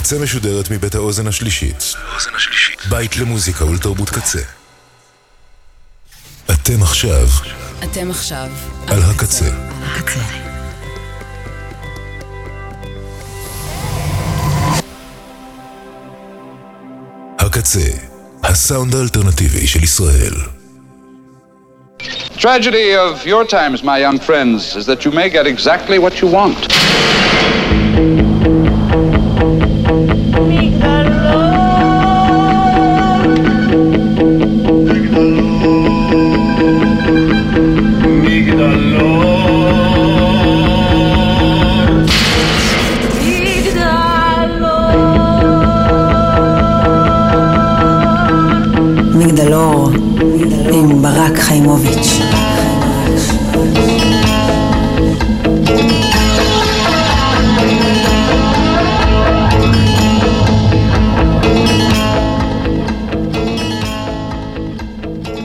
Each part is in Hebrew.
הקצה משודרת מבית האוזן השלישית. בית למוזיקה ולתרבות קצה. אתם עכשיו אתם עכשיו על הקצה. הקצה. הקצה, הסאונד האלטרנטיבי של ישראל. Tragedy of your times, my young friends, is that you may get exactly what you want.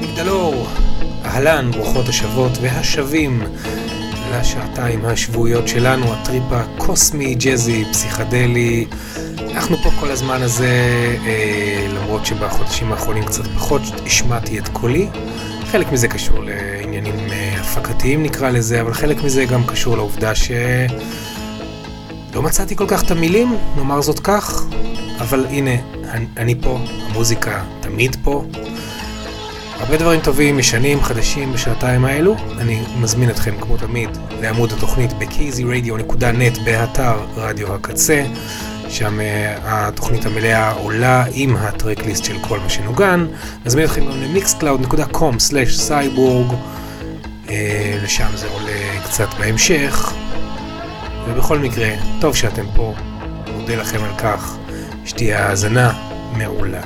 מגדלור, אהלן, ברוכות השבות והשבים לשעתיים השבועיות שלנו, הטריפ הקוסמי, ג'אזי, פסיכדלי. אנחנו פה כל הזמן הזה, אה, למרות שבחודשים האחרונים קצת פחות השמעתי את קולי. חלק מזה קשור לעניינים אה, הפקתיים נקרא לזה, אבל חלק מזה גם קשור לעובדה ש... לא מצאתי כל כך את המילים, נאמר זאת כך, אבל הנה, אני, פה, המוזיקה תמיד פה. הרבה דברים טובים, ישנים, חדשים בשעתיים האלו. אני מזמין אתכם, כמו תמיד, לעמוד התוכנית ב-kzradio.net באתר רדיו הקצה. שם uh, התוכנית המלאה עולה עם הטרקליסט של כל מה שנוגן. מזמין אתכם גם uh, לשם זה עולה קצת בהמשך. ובכל מקרה, טוב שאתם פה, מודה לכם על כך, שתהיה האזנה מעולה.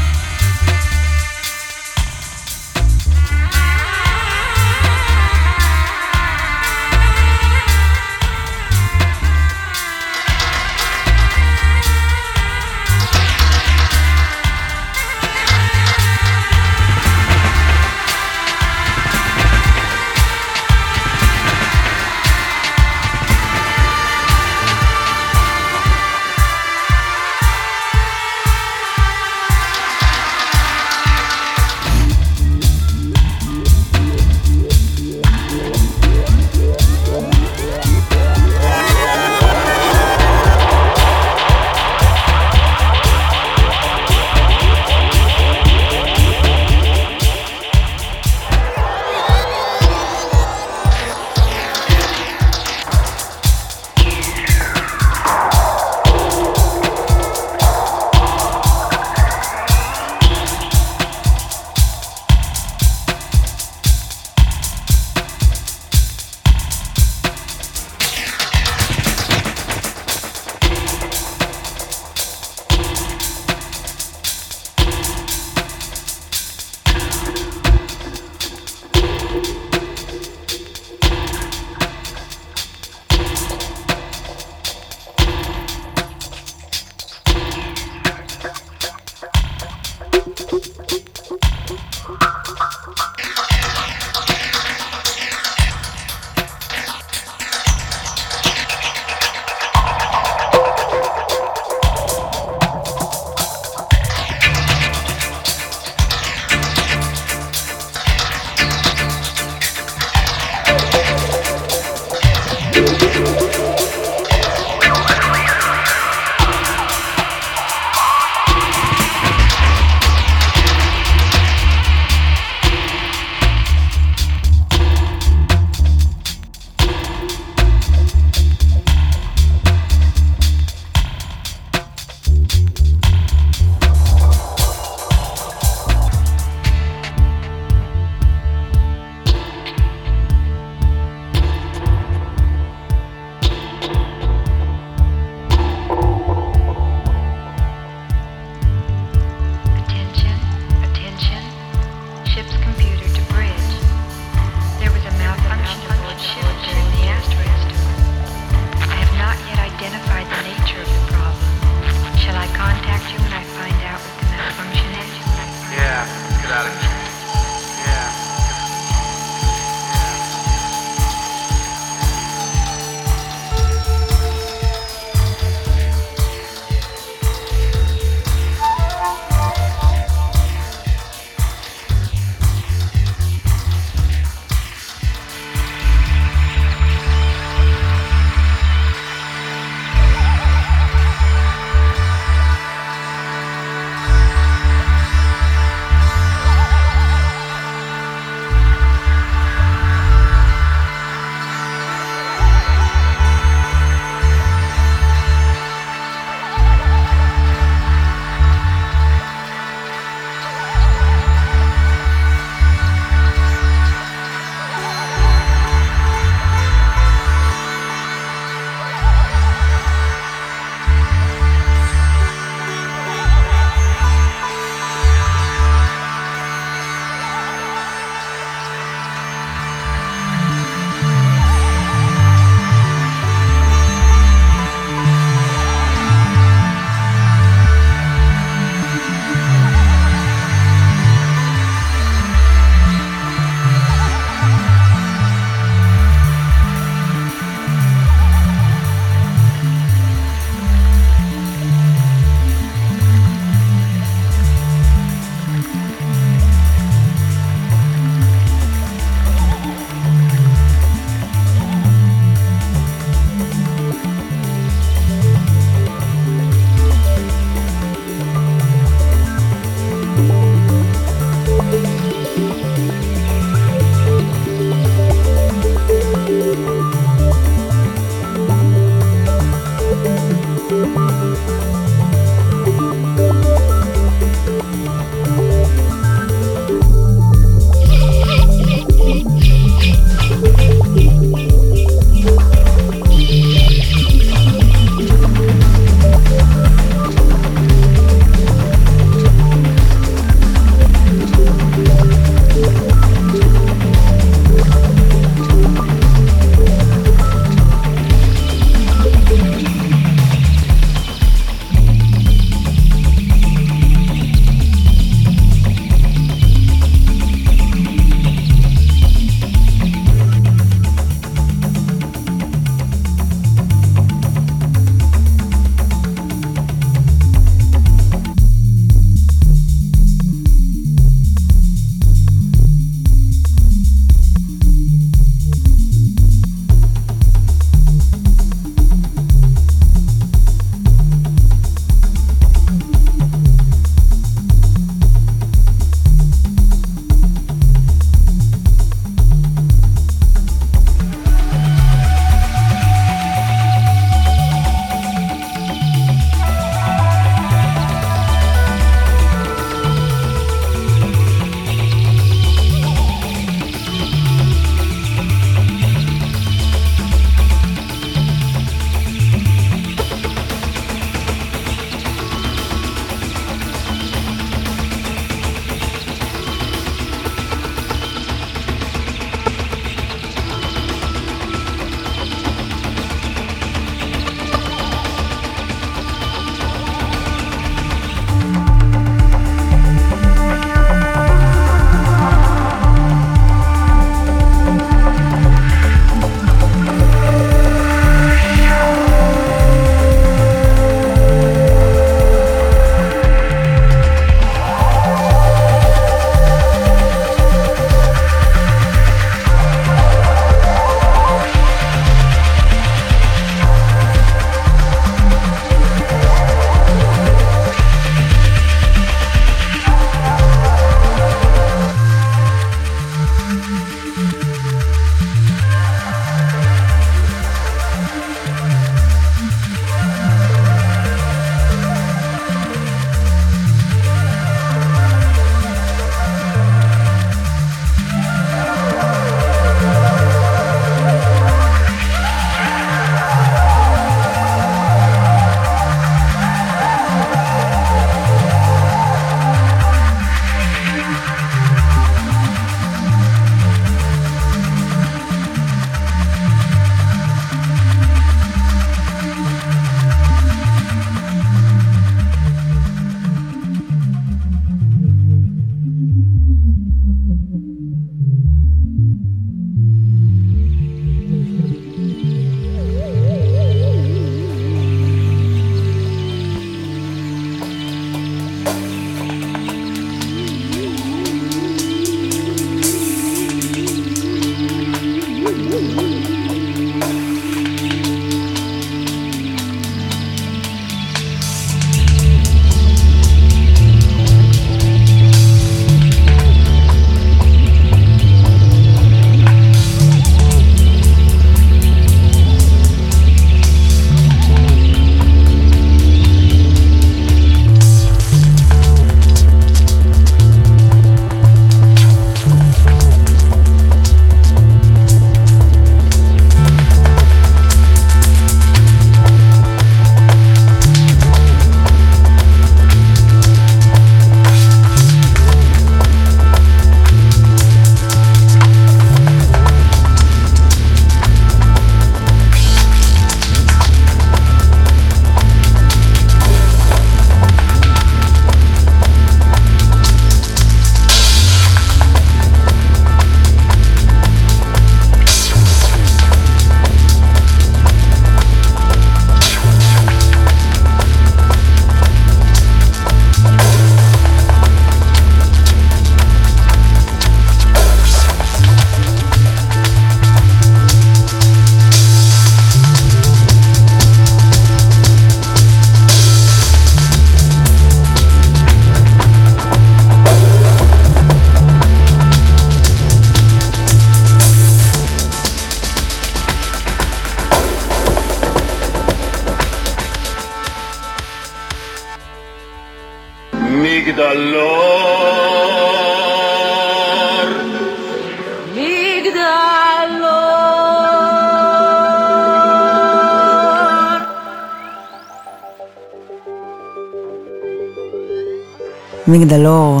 מגדלור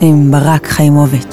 עם ברק חיימוביץ'.